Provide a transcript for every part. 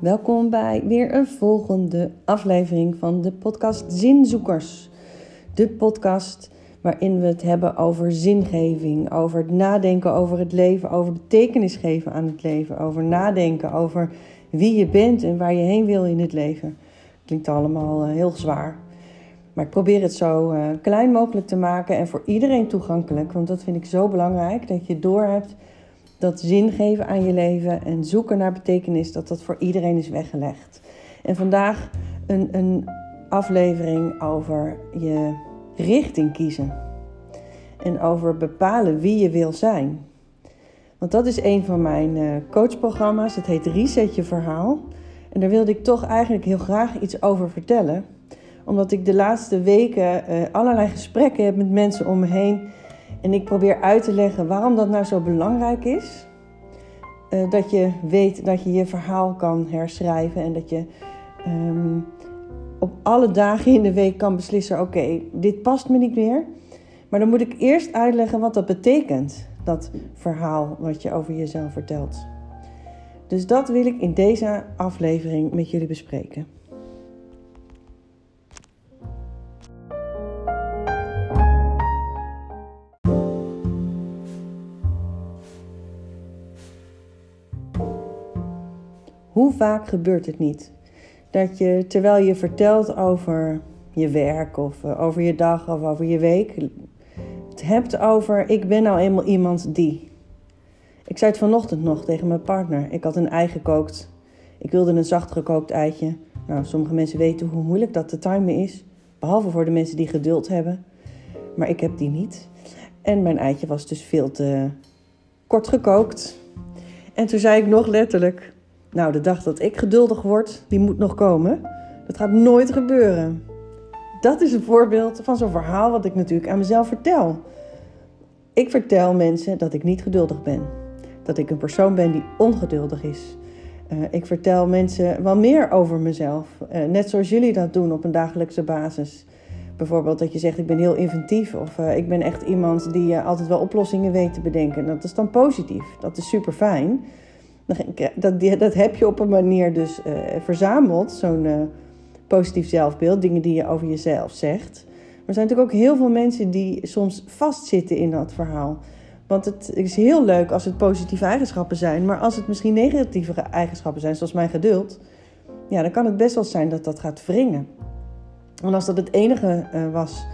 Welkom bij weer een volgende aflevering van de podcast Zinzoekers. De podcast waarin we het hebben over zingeving, over het nadenken over het leven, over betekenis geven aan het leven, over nadenken over wie je bent en waar je heen wil in het leven. Klinkt allemaal eh, heel zwaar. Maar ik probeer het zo uh, klein mogelijk te maken en voor iedereen toegankelijk. Want dat vind ik zo belangrijk. Dat je doorhebt dat zin geven aan je leven en zoeken naar betekenis, dat dat voor iedereen is weggelegd. En vandaag een, een aflevering over je richting kiezen. En over bepalen wie je wil zijn. Want dat is een van mijn uh, coachprogramma's. Het heet Reset je verhaal. En daar wilde ik toch eigenlijk heel graag iets over vertellen. Omdat ik de laatste weken uh, allerlei gesprekken heb met mensen om me heen. En ik probeer uit te leggen waarom dat nou zo belangrijk is. Uh, dat je weet dat je je verhaal kan herschrijven en dat je um, op alle dagen in de week kan beslissen: oké, dit past me niet meer. Maar dan moet ik eerst uitleggen wat dat betekent, dat verhaal wat je over jezelf vertelt. Dus dat wil ik in deze aflevering met jullie bespreken. Vaak gebeurt het niet dat je terwijl je vertelt over je werk of eh, over je dag of over je week, het hebt over ik ben nou eenmaal iemand die. Ik zei het vanochtend nog tegen mijn partner. Ik had een ei gekookt. Ik wilde een zacht gekookt eitje. Nou, sommige mensen weten hoe moeilijk dat te timen is. Behalve voor de mensen die geduld hebben. Maar ik heb die niet. En mijn eitje was dus veel te kort gekookt. En toen zei ik nog letterlijk: Nou, de dag dat ik geduldig word, die moet nog komen. Dat gaat nooit gebeuren. Dat is een voorbeeld van zo'n verhaal wat ik natuurlijk aan mezelf vertel. Ik vertel mensen dat ik niet geduldig ben. Dat ik een persoon ben die ongeduldig is. Uh, ik vertel mensen wel meer over mezelf. Uh, net zoals jullie dat doen op een dagelijkse basis. Bijvoorbeeld dat je zegt ik ben heel inventief of uh, ik ben echt iemand die altijd wel oplossingen weet te bedenken. Dat is dan positief. Dat is super fijn. Dat, dat heb je op een manier dus verzameld, zo'n positief zelfbeeld, dingen die je over jezelf zegt. Maar er zijn natuurlijk ook heel veel mensen die soms vastzitten in dat verhaal. Want het is heel leuk als het positieve eigenschappen zijn, maar als het misschien negatieve eigenschappen zijn, zoals mijn geduld, ja, dan kan het best wel zijn dat dat gaat wringen. En als dat het enige uh, was,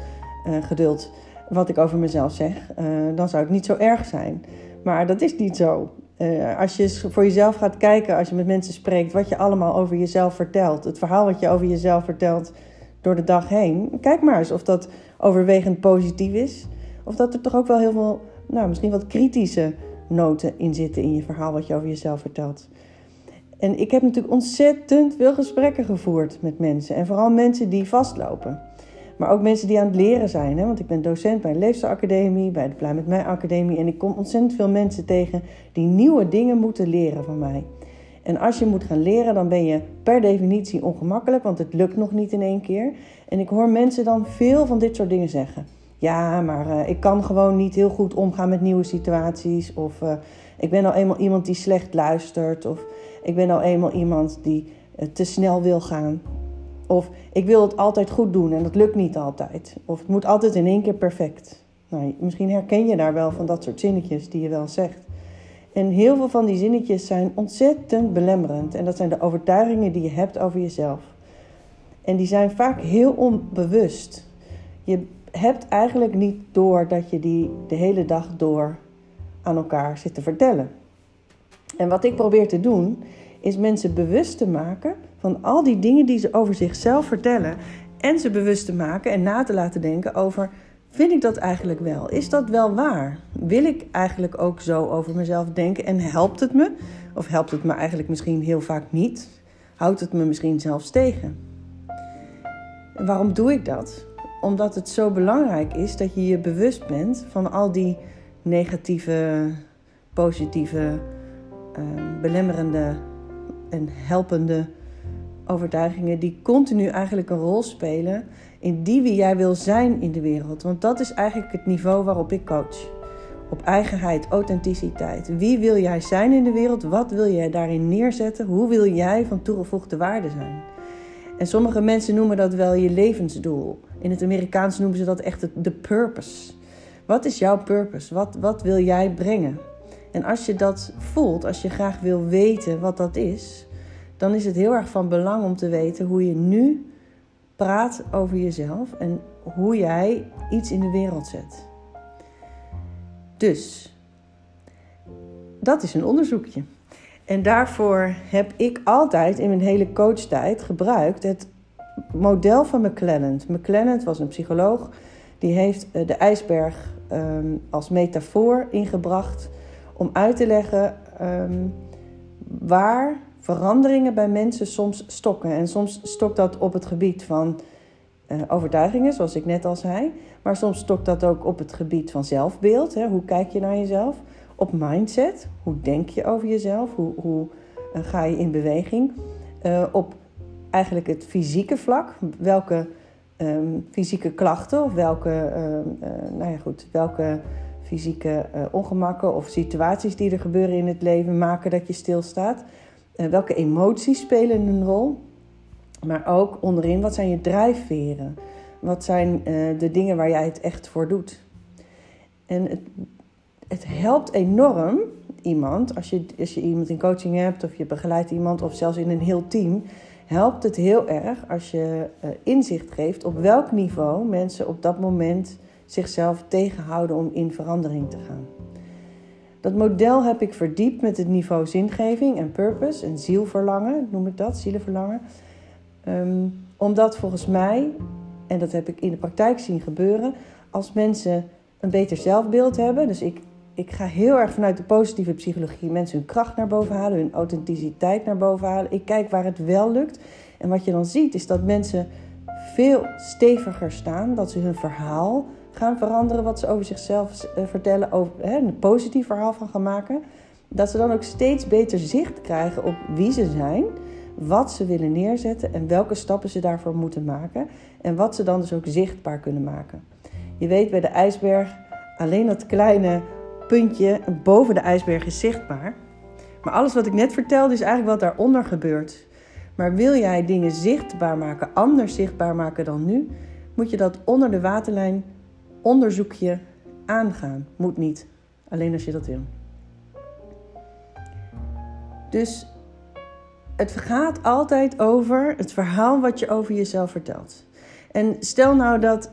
geduld, wat ik over mezelf zeg, dan zou het niet zo erg zijn. Maar dat is niet zo. Als je voor jezelf gaat kijken, als je met mensen spreekt, wat je allemaal over jezelf vertelt, het verhaal wat je over jezelf vertelt door de dag heen, kijk maar eens of dat overwegend positief is. Of dat er toch ook wel heel veel nou, misschien wat kritische noten in zitten in je verhaal wat je over jezelf vertelt. En ik heb natuurlijk ontzettend veel gesprekken gevoerd met mensen. En vooral mensen die vastlopen. Maar ook mensen die aan het leren zijn. Hè? Want ik ben docent bij de Leefstijlacademie, bij de Blij met Mij Academie. En ik kom ontzettend veel mensen tegen die nieuwe dingen moeten leren van mij. En als je moet gaan leren, dan ben je per definitie ongemakkelijk, want het lukt nog niet in één keer. En ik hoor mensen dan veel van dit soort dingen zeggen. Ja, maar uh, ik kan gewoon niet heel goed omgaan met nieuwe situaties. Of uh, ik ben al eenmaal iemand die slecht luistert. Of ik ben al eenmaal iemand die uh, te snel wil gaan. Of ik wil het altijd goed doen en dat lukt niet altijd. Of het moet altijd in één keer perfect. Nou, misschien herken je daar wel van dat soort zinnetjes die je wel zegt. En heel veel van die zinnetjes zijn ontzettend belemmerend. En dat zijn de overtuigingen die je hebt over jezelf. En die zijn vaak heel onbewust. Je hebt eigenlijk niet door dat je die de hele dag door aan elkaar zit te vertellen. En wat ik probeer te doen, is mensen bewust te maken van al die dingen die ze over zichzelf vertellen. En ze bewust te maken en na te laten denken over: vind ik dat eigenlijk wel? Is dat wel waar? Wil ik eigenlijk ook zo over mezelf denken en helpt het me? Of helpt het me eigenlijk misschien heel vaak niet? Houdt het me misschien zelfs tegen? En waarom doe ik dat? omdat het zo belangrijk is dat je je bewust bent van al die negatieve, positieve, uh, belemmerende en helpende overtuigingen die continu eigenlijk een rol spelen in die wie jij wil zijn in de wereld. Want dat is eigenlijk het niveau waarop ik coach. op eigenheid, authenticiteit. Wie wil jij zijn in de wereld? Wat wil jij daarin neerzetten? Hoe wil jij van toegevoegde waarde zijn? En sommige mensen noemen dat wel je levensdoel. In het Amerikaans noemen ze dat echt de purpose. Wat is jouw purpose? Wat, wat wil jij brengen? En als je dat voelt, als je graag wil weten wat dat is, dan is het heel erg van belang om te weten hoe je nu praat over jezelf en hoe jij iets in de wereld zet. Dus, dat is een onderzoekje. En daarvoor heb ik altijd in mijn hele coachtijd gebruikt het model van McClelland. McClelland was een psycholoog die heeft eh, de ijsberg um, als metafoor ingebracht om uit te leggen um, waar veranderingen bij mensen soms stokken. En soms stokt dat op het gebied van uh, overtuigingen, zoals ik net al zei. Maar soms stokt dat ook op het gebied van zelfbeeld. Hè? Hoe kijk je naar jezelf? Op mindset. Hoe denk je over jezelf? Hoe, hoe uh, ga je in beweging? Uh, op eigenlijk het fysieke vlak. Welke um, fysieke klachten of welke, nou ja, goed, welke fysieke ongemakken of situaties die er gebeuren in het leven maken dat je stilstaat? welke emoties spelen een rol? Maar ook onderin, wat zijn je drijfveren? Wat zijn uh, de dingen waar jij het echt voor doet? En het, het helpt enorm iemand, als je, als je iemand in coaching hebt of je begeleidt iemand of zelfs in een heel team, helpt het heel erg als je uh, inzicht geeft op welk niveau mensen op dat moment zichzelf tegenhouden om in verandering te gaan. Dat model heb ik verdiept met het niveau zingeving en purpose en zielverlangen, noem ik dat, zielenverlangen. Um, omdat volgens mij, en dat heb ik in de praktijk zien gebeuren, als mensen een beter zelfbeeld hebben, dus ik, ik ga heel erg vanuit de positieve psychologie mensen hun kracht naar boven halen, hun authenticiteit naar boven halen. Ik kijk waar het wel lukt. En wat je dan ziet is dat mensen veel steviger staan, dat ze hun verhaal gaan veranderen, wat ze over zichzelf eh, vertellen, over, hè, een positief verhaal van gaan maken. Dat ze dan ook steeds beter zicht krijgen op wie ze zijn wat ze willen neerzetten en welke stappen ze daarvoor moeten maken. En wat ze dan dus ook zichtbaar kunnen maken. Je weet bij de ijsberg, alleen dat kleine puntje boven de ijsberg is zichtbaar. Maar alles wat ik net vertelde is eigenlijk wat daaronder gebeurt. Maar wil jij dingen zichtbaar maken, anders zichtbaar maken dan nu, moet je dat onder de waterlijn onderzoekje aangaan. Moet niet, alleen als je dat wil. Dus het gaat altijd over het verhaal wat je over jezelf vertelt. En stel nou dat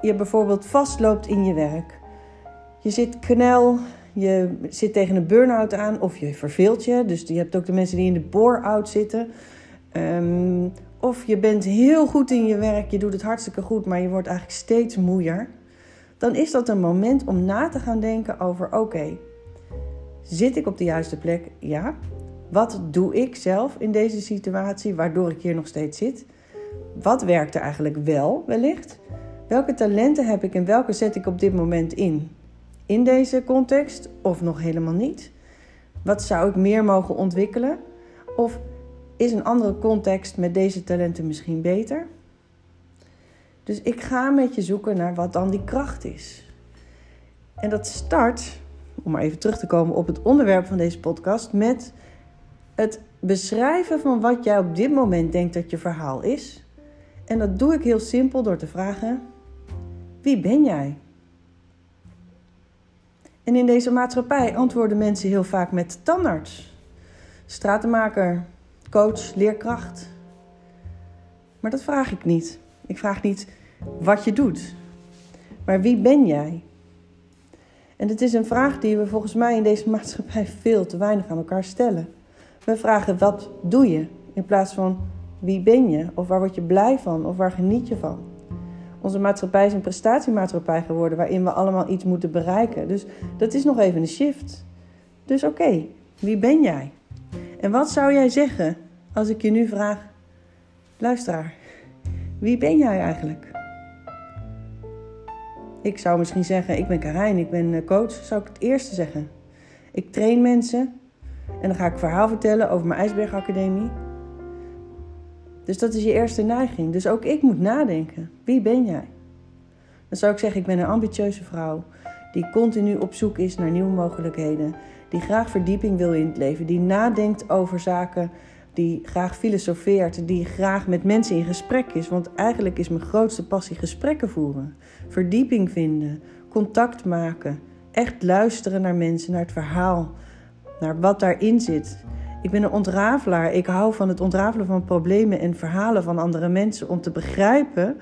je bijvoorbeeld vastloopt in je werk. Je zit knel, je zit tegen een burn-out aan of je verveelt je. Dus je hebt ook de mensen die in de bore-out zitten. Um, of je bent heel goed in je werk, je doet het hartstikke goed, maar je wordt eigenlijk steeds moeier. Dan is dat een moment om na te gaan denken over: oké, zit ik op de juiste plek? Ja. Wat doe ik zelf in deze situatie waardoor ik hier nog steeds zit? Wat werkt er eigenlijk wel wellicht? Welke talenten heb ik en welke zet ik op dit moment in? In deze context of nog helemaal niet? Wat zou ik meer mogen ontwikkelen? Of is een andere context met deze talenten misschien beter? Dus ik ga met je zoeken naar wat dan die kracht is. En dat start, om maar even terug te komen op het onderwerp van deze podcast, met het beschrijven van wat jij op dit moment denkt dat je verhaal is. En dat doe ik heel simpel door te vragen: wie ben jij? En in deze maatschappij antwoorden mensen heel vaak met tandarts, stratenmaker, coach, leerkracht. Maar dat vraag ik niet. Ik vraag niet wat je doet, maar wie ben jij? En het is een vraag die we volgens mij in deze maatschappij veel te weinig aan elkaar stellen. We vragen wat doe je in plaats van wie ben je of waar word je blij van of waar geniet je van. Onze maatschappij is een prestatiemaatschappij geworden waarin we allemaal iets moeten bereiken. Dus dat is nog even een shift. Dus oké, wie ben jij? En wat zou jij zeggen als ik je nu vraag, luisteraar, wie ben jij eigenlijk? Ik zou misschien zeggen, ik ben Karijn, ik ben eh, coach, zou ik het eerste zeggen. Ik train mensen, en dan ga ik verhaal vertellen over mijn IJsbergacademie. Dus dat is je eerste neiging. Dus ook ik moet nadenken. Wie ben jij? Dan zou ik zeggen, ik ben een ambitieuze vrouw die continu op zoek is naar nieuwe mogelijkheden, die graag verdieping wil in het leven, die nadenkt over zaken, die graag filosofeert, die graag met mensen in gesprek is. Want eigenlijk is mijn grootste passie gesprekken voeren, verdieping vinden, contact maken, echt luisteren naar mensen, naar het verhaal, naar wat daarin zit. Ik ben een ontrafelaar. Ik hou van het ontrafelen van problemen en verhalen van andere mensen om te begrijpen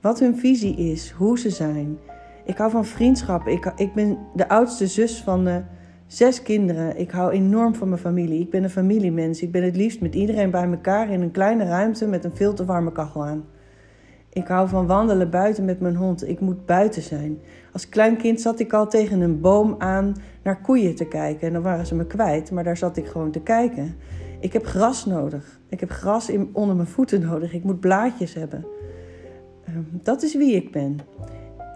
wat hun visie is, hoe ze zijn. Ik hou van vriendschap. Ik, ik ben de oudste zus van uh, zes kinderen. Ik hou enorm van mijn familie. Ik ben een familiemens. Ik ben het liefst met iedereen bij elkaar in een kleine ruimte met een veel te warme kachel aan. Ik hou van wandelen buiten met mijn hond. Ik moet buiten zijn. Als klein kind zat ik al tegen een boom aan naar koeien te kijken. En dan waren ze me kwijt, maar daar zat ik gewoon te kijken. Ik heb gras nodig. Ik heb gras onder mijn voeten nodig. Ik moet blaadjes hebben. Ehm, dat is wie ik ben.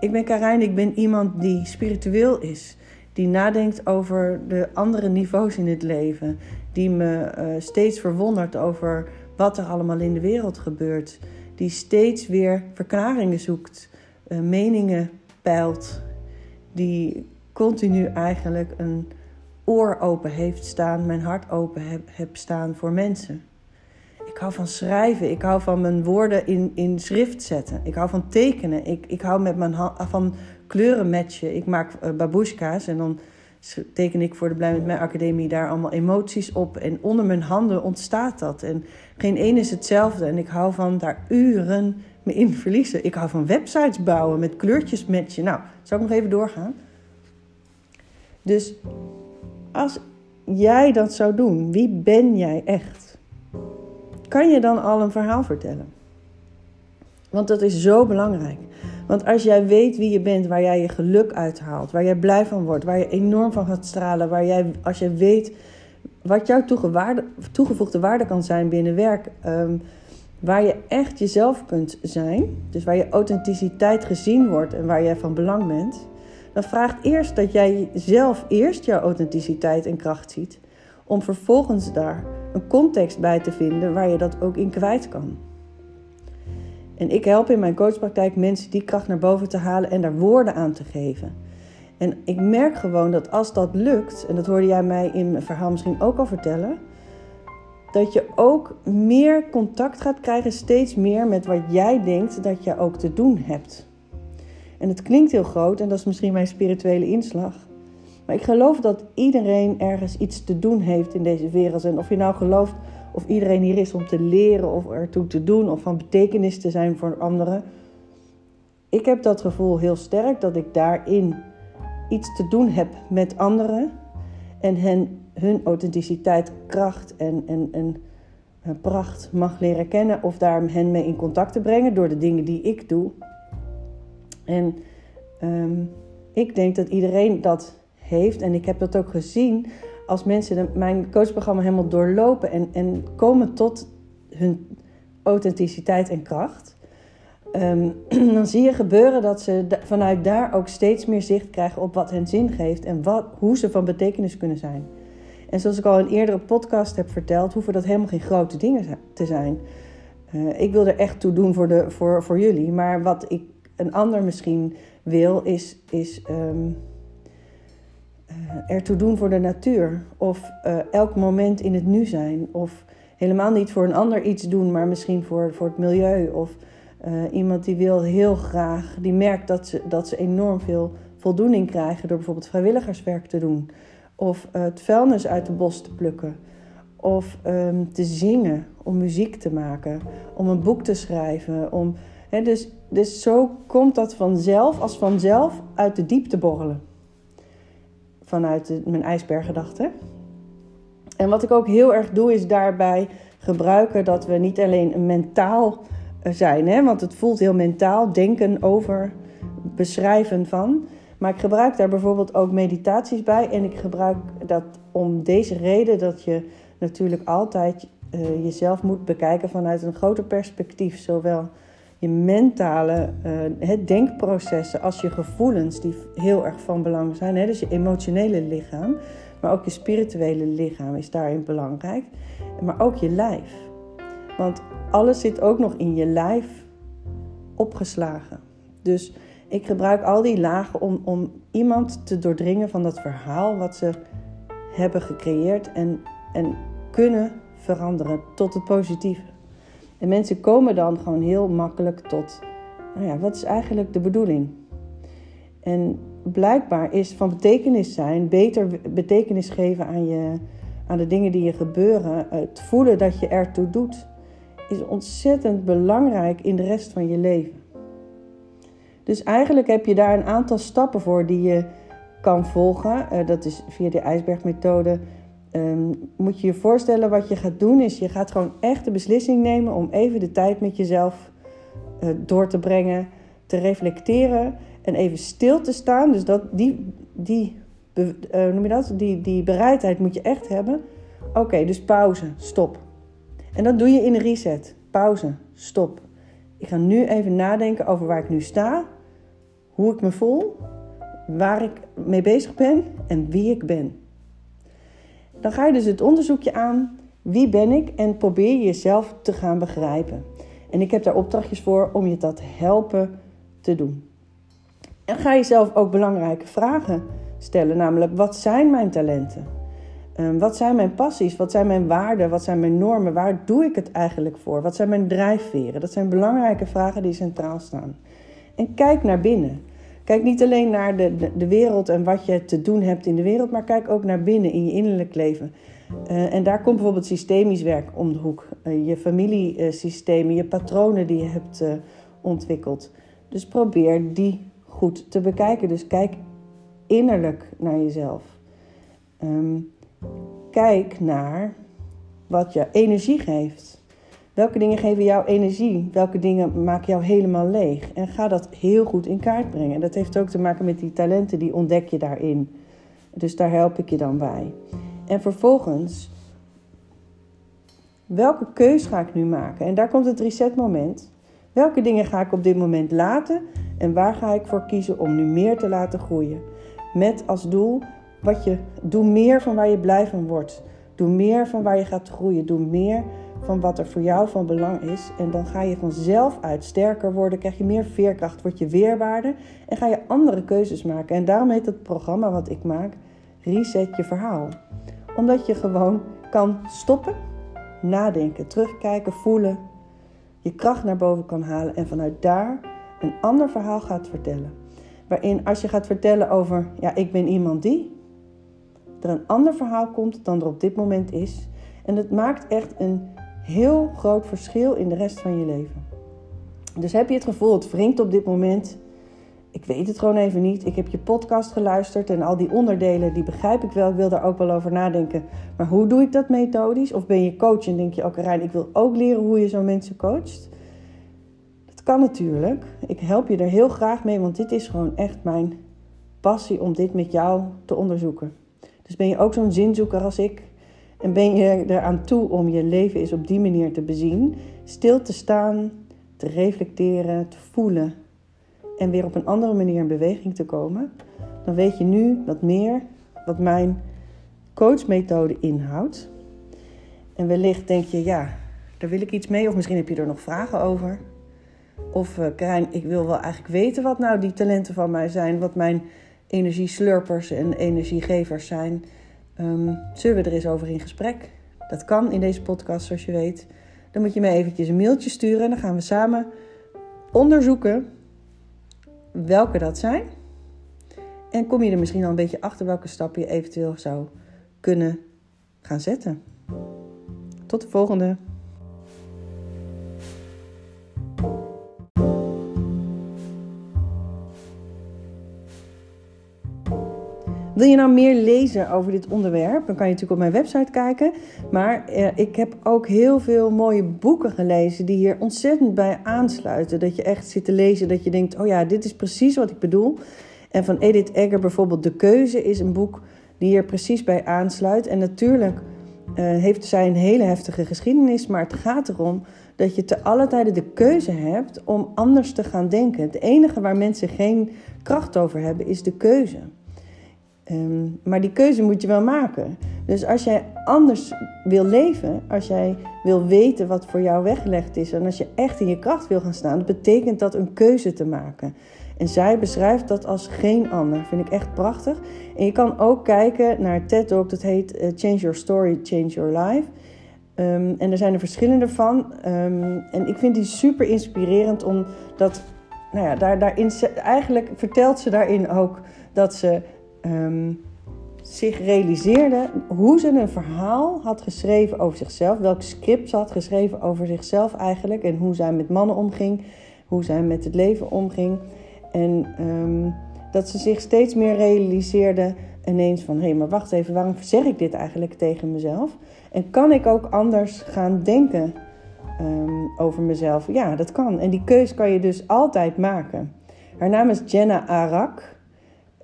Ik ben Karijn, ik ben iemand die spiritueel is. Die nadenkt over de andere niveaus in het leven. Die me uh, steeds verwondert over wat er allemaal in de wereld gebeurt. Die steeds weer verklaringen zoekt, uh, meningen peilt. Die continu eigenlijk een oor open heeft staan, mijn hart open heb, heb staan voor mensen. Ik hou van schrijven. Ik hou van mijn woorden in, in schrift zetten. Ik hou van tekenen. Ik, ik hou met mijn van kleuren matchen. Ik maak uh, babushka's en dan teken ik voor de Blij met Mij Academie daar allemaal emoties op. En onder mijn handen ontstaat dat. En geen één is hetzelfde. En ik hou van daar uren me in verliezen. Ik hou van websites bouwen met kleurtjes matchen. Nou, zal ik nog even doorgaan? Dus als jij dat zou doen, wie ben jij echt? Kan je dan al een verhaal vertellen? Want dat is zo belangrijk. Want als jij weet wie je bent, waar jij je geluk uithaalt, waar jij blij van wordt, waar je enorm van gaat stralen, waar jij, als je weet wat jouw toegevoegde waarde kan zijn binnen werk, um, waar je echt jezelf kunt zijn, dus waar je authenticiteit gezien wordt en waar jij van belang bent, dan vraagt eerst dat jij zelf eerst jouw authenticiteit en kracht ziet, om vervolgens daar een context bij te vinden waar je dat ook in kwijt kan. En ik help in mijn coachpraktijk mensen die kracht naar boven te halen en daar woorden aan te geven. En ik merk gewoon dat als dat lukt, en dat hoorde jij mij in mijn verhaal misschien ook al vertellen, dat je ook meer contact gaat krijgen, steeds meer met wat jij denkt dat je ook te doen hebt. En het klinkt heel groot en dat is misschien mijn spirituele inslag. Maar ik geloof dat iedereen ergens iets te doen heeft in deze wereld. En of je nou gelooft of iedereen hier is om te leren of ertoe te doen of van betekenis te zijn voor anderen. Ik heb dat gevoel heel sterk dat ik daarin iets te doen heb met anderen en hen, hun authenticiteit, kracht en, en, en eh, pracht mag leren kennen of daar hen mee in contact te brengen door de dingen die ik doe. En um, ik denk dat iedereen dat heeft en ik heb dat ook gezien als mensen mijn coachprogramma helemaal doorlopen en, en komen tot hun authenticiteit en kracht. Um, dan zie je gebeuren dat ze vanuit daar ook steeds meer zicht krijgen op wat hen zin geeft en wat, hoe ze van betekenis kunnen zijn. En zoals ik al in een eerdere podcast heb verteld, hoeven dat helemaal geen grote dingen te zijn. Uh, ik wil er echt toe doen voor, de, voor, voor jullie. Maar wat ik een ander misschien wil, is, is uh, ertoe doen voor de natuur. Of uh, elk moment in het nu zijn. Of helemaal niet voor een ander iets doen, maar misschien voor, voor het milieu. Of uh, iemand die wil heel graag, die merkt dat ze, dat ze enorm veel voldoening krijgen door bijvoorbeeld vrijwilligerswerk te doen. Of het vuilnis uit de bos te plukken. Of um, te zingen, om muziek te maken. Om een boek te schrijven. Om, hè, dus, dus zo komt dat vanzelf, als vanzelf, uit de diepte borrelen vanuit mijn ijsberggedachte. En wat ik ook heel erg doe, is daarbij gebruiken dat we niet alleen mentaal eh, zijn, hè, want het voelt heel mentaal, denken over, beschrijven van. Maar ik gebruik daar bijvoorbeeld ook meditaties bij. En ik gebruik dat om deze reden dat je natuurlijk altijd uh, jezelf moet bekijken vanuit een groter perspectief. Zowel je mentale uh, denkprocessen als je gevoelens, die heel erg van belang zijn. Hè? Dus je emotionele lichaam, maar ook je spirituele lichaam is daarin belangrijk. Maar ook je lijf. Want alles zit ook nog in je lijf opgeslagen. Dus Ik gebruik al die lagen om, om iemand te doordringen van dat verhaal wat ze hebben gecreëerd en, en kunnen veranderen tot het positieve. En mensen komen dan gewoon heel makkelijk tot, nou ja, wat is eigenlijk de bedoeling? En blijkbaar is van betekenis zijn, beter betekenis geven aan, je, aan de dingen die je gebeuren, het voelen dat je ertoe doet, is ontzettend belangrijk in de rest van je leven. Dus eigenlijk heb je daar een aantal stappen voor die je kan volgen. Uh, dat is via de ijsbergmethode. Um, moet je je voorstellen wat je gaat doen is je gaat gewoon echt de beslissing nemen om even de tijd met jezelf uh, door te brengen, te reflecteren en even stil te staan. Dus dat, die, die, uh, noem je dat? Die, die bereidheid moet je echt hebben. Oké, dus pauze, stop. En dat doe je in een reset. Pauze, stop. Ik ga nu even nadenken over waar ik nu sta, hoe ik me voel, waar ik mee bezig ben en wie ik ben. Dan ga je dus het onderzoekje aan, wie ben ik en probeer jezelf te gaan begrijpen. En ik heb daar opdrachtjes voor om je dat helpen te doen. En ga jezelf ook belangrijke vragen stellen, namelijk wat zijn mijn talenten? Um, wat zijn mijn passies? Wat zijn mijn waarden? Wat zijn mijn normen? Waar doe ik het eigenlijk voor? Wat zijn mijn drijfveren? Dat zijn belangrijke vragen die centraal staan. En kijk naar binnen. Kijk niet alleen naar de, de, wereld en wat je te doen hebt in de wereld, maar kijk ook naar binnen in je innerlijk leven. Uh, en daar komt bijvoorbeeld systemisch werk om de hoek. Uh, je familiesystemen, je patronen die je hebt uh, ontwikkeld. Dus probeer die goed te bekijken. Dus kijk innerlijk naar jezelf. Um, kijk naar wat je energie geeft. Welke dingen geven jou energie? Welke dingen maken jou helemaal leeg? En ga dat heel goed in kaart brengen. Dat heeft ook te maken met die talenten, die ontdek je daarin. Dus daar help ik je dan bij. En vervolgens, welke keus ga ik nu maken? En daar komt het resetmoment. Welke dingen ga ik op dit moment laten en waar ga ik voor kiezen om nu meer te laten groeien? Met als doel wat je, doe meer van waar je blij van wordt. Doe meer van waar je gaat groeien. Doe meer van wat er voor jou van belang is. En dan ga je vanzelf uit sterker worden, krijg je meer veerkracht, word je weerbaarder en ga je andere keuzes maken. En daarom heet het programma wat ik maak Reset je verhaal. Omdat je gewoon kan stoppen, nadenken, terugkijken, voelen, je kracht naar boven kan halen en vanuit daar een ander verhaal gaat vertellen. Waarin als je gaat vertellen over, ja, ik ben iemand die, er een ander verhaal komt dan er op dit moment is. En het maakt echt een heel groot verschil in de rest van je leven. Dus heb je het gevoel, het wringt op dit moment. Ik weet het gewoon even niet. Ik heb je podcast geluisterd en al die onderdelen, die begrijp ik wel. Ik wil daar ook wel over nadenken. Maar hoe doe ik dat methodisch? Of ben je coach en denk je, oké Rijn, ik wil ook leren hoe je zo mensen coacht? Dat kan natuurlijk. Ik help je er heel graag mee, want dit is gewoon echt mijn passie om dit met jou te onderzoeken. Dus ben je ook zo'n zinzoeker als ik? En ben je eraan toe om je leven eens op die manier te bezien? Stil te staan, te reflecteren, te voelen en weer op een andere manier in beweging te komen? Dan weet je nu wat meer wat mijn coachmethode inhoudt. En wellicht denk je, ja, daar wil ik iets mee. Of misschien heb je er nog vragen over. Of uh, ik wil wel eigenlijk weten wat nou die talenten van mij zijn. Wat mijn energieslurpers en energiegevers zijn. Um, zullen we er eens over in gesprek? Dat kan in deze podcast, zoals je weet. Dan moet je me eventjes een mailtje sturen en dan gaan we samen onderzoeken welke dat zijn. En kom je er misschien al een beetje achter welke stappen je eventueel zou kunnen gaan zetten. Tot de volgende. Wil je nou meer lezen over dit onderwerp? Dan kan je natuurlijk op mijn website kijken. Maar eh, ik heb ook heel veel mooie boeken gelezen die hier ontzettend bij aansluiten. Dat je echt zit te lezen, dat je denkt: oh ja, dit is precies wat ik bedoel. En van Edith Egger bijvoorbeeld De Keuze is een boek die hier precies bij aansluit. En natuurlijk uh, heeft zij een hele heftige geschiedenis, maar het gaat erom dat je te alle tijden de keuze hebt om anders te gaan denken. Het enige waar mensen geen kracht over hebben is de keuze. Ehm, maar die keuze moet je wel maken. Dus als jij anders wil leven, als jij wil weten wat voor jou weggelegd is en als je echt in je kracht wil gaan staan, betekent dat een keuze te maken. En zij beschrijft dat als geen ander. Vind ik echt prachtig. En je kan ook kijken naar TED Talk, dat heet eh, Change Your Story, Change Your Life. Um, en er zijn er verschillende van. Um, en ik vind die super inspirerend, omdat nou ja, daar, daarin, eigenlijk vertelt ze daarin ook dat ze um, zich realiseerde hoe ze een verhaal had geschreven over zichzelf. Welk script ze had geschreven over zichzelf eigenlijk. En hoe zij met mannen omging. Hoe zij met het leven omging. En um, dat ze zich steeds meer realiseerde ineens van... hé, hey, maar wacht even, waarom zeg ik dit eigenlijk tegen mezelf? En kan ik ook anders gaan denken um, over mezelf? Ja, dat kan. En die keus kan je dus altijd maken. Haar naam is Jenna Arak.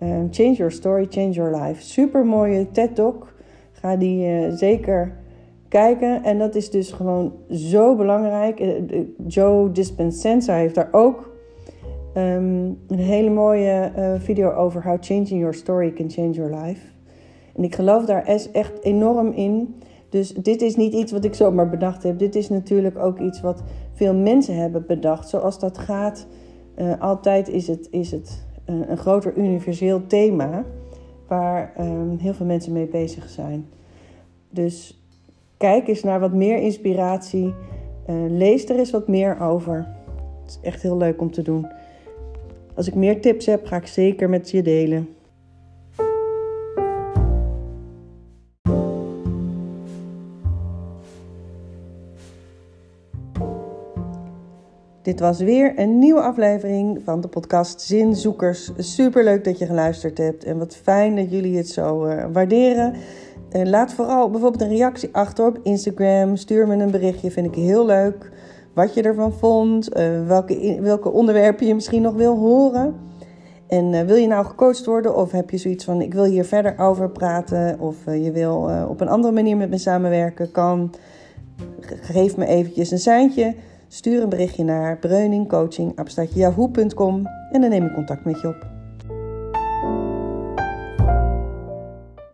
Um, change Your Story, Change Your Life. Super mooie TED-talk. Ga die uh, zeker kijken. En dat is dus gewoon zo belangrijk. Uh, Joe Dispenza heeft daar ook um, een hele mooie video over how changing your story can change your life. En ik geloof daar echt enorm in. Dus dit is niet iets wat ik zomaar bedacht heb. Dit is natuurlijk ook iets wat veel mensen hebben bedacht. Zoals dat gaat, altijd is het, is het een groter universeel thema waar um, heel veel mensen mee bezig zijn. Dus kijk eens naar wat meer inspiratie. Uh, lees er eens wat meer over. Het is echt heel leuk om te doen. Als ik meer tips heb, ga ik zeker met je delen. Dit was weer een nieuwe aflevering van de podcast Zinzoekers. Super leuk dat je geluisterd hebt en wat fijn dat jullie het zo uh, waarderen. Uh, laat vooral bijvoorbeeld een reactie achter op Instagram. Stuur me een berichtje, vind ik heel leuk. Wat je ervan vond, uh, welke, welke onderwerpen je misschien nog wil horen. En wil je nou gecoacht worden of heb je zoiets van ik wil hier verder over praten of je wil op een andere manier met me samenwerken, kan. Geef me eventjes een seintje. Stuur een berichtje naar breuningcoaching.yahoo.com en dan neem ik contact met je op.